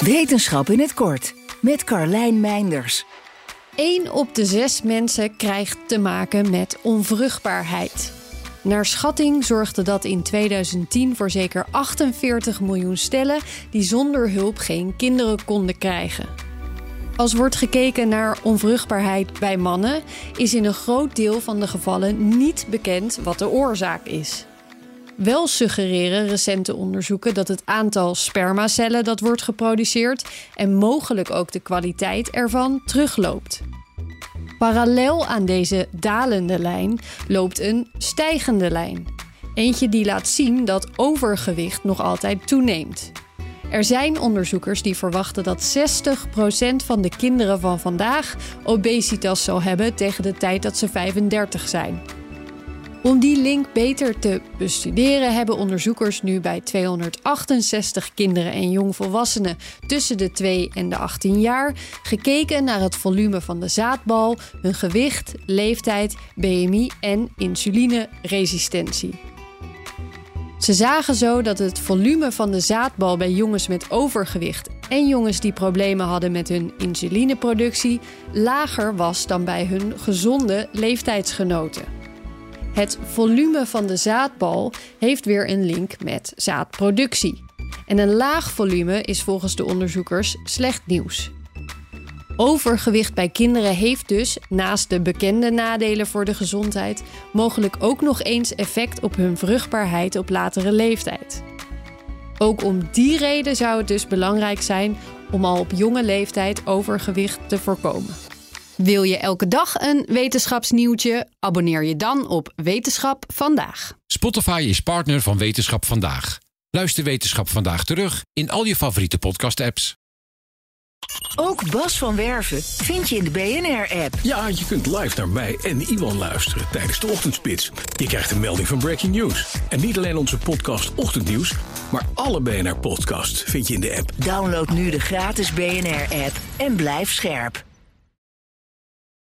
Wetenschap in het kort met Carlijn Meinders. 1 op de 6 mensen krijgt te maken met onvruchtbaarheid. Naar schatting zorgde dat in 2010 voor zeker 48 miljoen stellen die zonder hulp geen kinderen konden krijgen. Als wordt gekeken naar onvruchtbaarheid bij mannen, is in een groot deel van de gevallen niet bekend wat de oorzaak is. Wel suggereren recente onderzoeken dat het aantal spermacellen dat wordt geproduceerd en mogelijk ook de kwaliteit ervan terugloopt. Parallel aan deze dalende lijn loopt een stijgende lijn. Eentje die laat zien dat overgewicht nog altijd toeneemt. Er zijn onderzoekers die verwachten dat 60% van de kinderen van vandaag obesitas zal hebben tegen de tijd dat ze 35 zijn. Om die link beter te bestuderen hebben onderzoekers nu bij 268 kinderen en jongvolwassenen tussen de 2 en de 18 jaar gekeken naar het volume van de zaadbal, hun gewicht, leeftijd, BMI en insulineresistentie. Ze zagen zo dat het volume van de zaadbal bij jongens met overgewicht en jongens die problemen hadden met hun insulineproductie lager was dan bij hun gezonde leeftijdsgenoten. Het volume van de zaadbal heeft weer een link met zaadproductie. En een laag volume is volgens de onderzoekers slecht nieuws. Overgewicht bij kinderen heeft dus, naast de bekende nadelen voor de gezondheid, mogelijk ook nog eens effect op hun vruchtbaarheid op latere leeftijd. Ook om die reden zou het dus belangrijk zijn om al op jonge leeftijd overgewicht te voorkomen. Wil je elke dag een wetenschapsnieuwtje? Abonneer je dan op Wetenschap vandaag. Spotify is partner van Wetenschap vandaag. Luister Wetenschap vandaag terug in al je favoriete podcast-apps. Ook Bas van Werven vind je in de BNR-app. Ja, je kunt live naar mij en Iwan luisteren tijdens de ochtendspits. Je krijgt een melding van Breaking News. En niet alleen onze podcast Ochtendnieuws, maar alle BNR-podcasts vind je in de app. Download nu de gratis BNR-app en blijf scherp.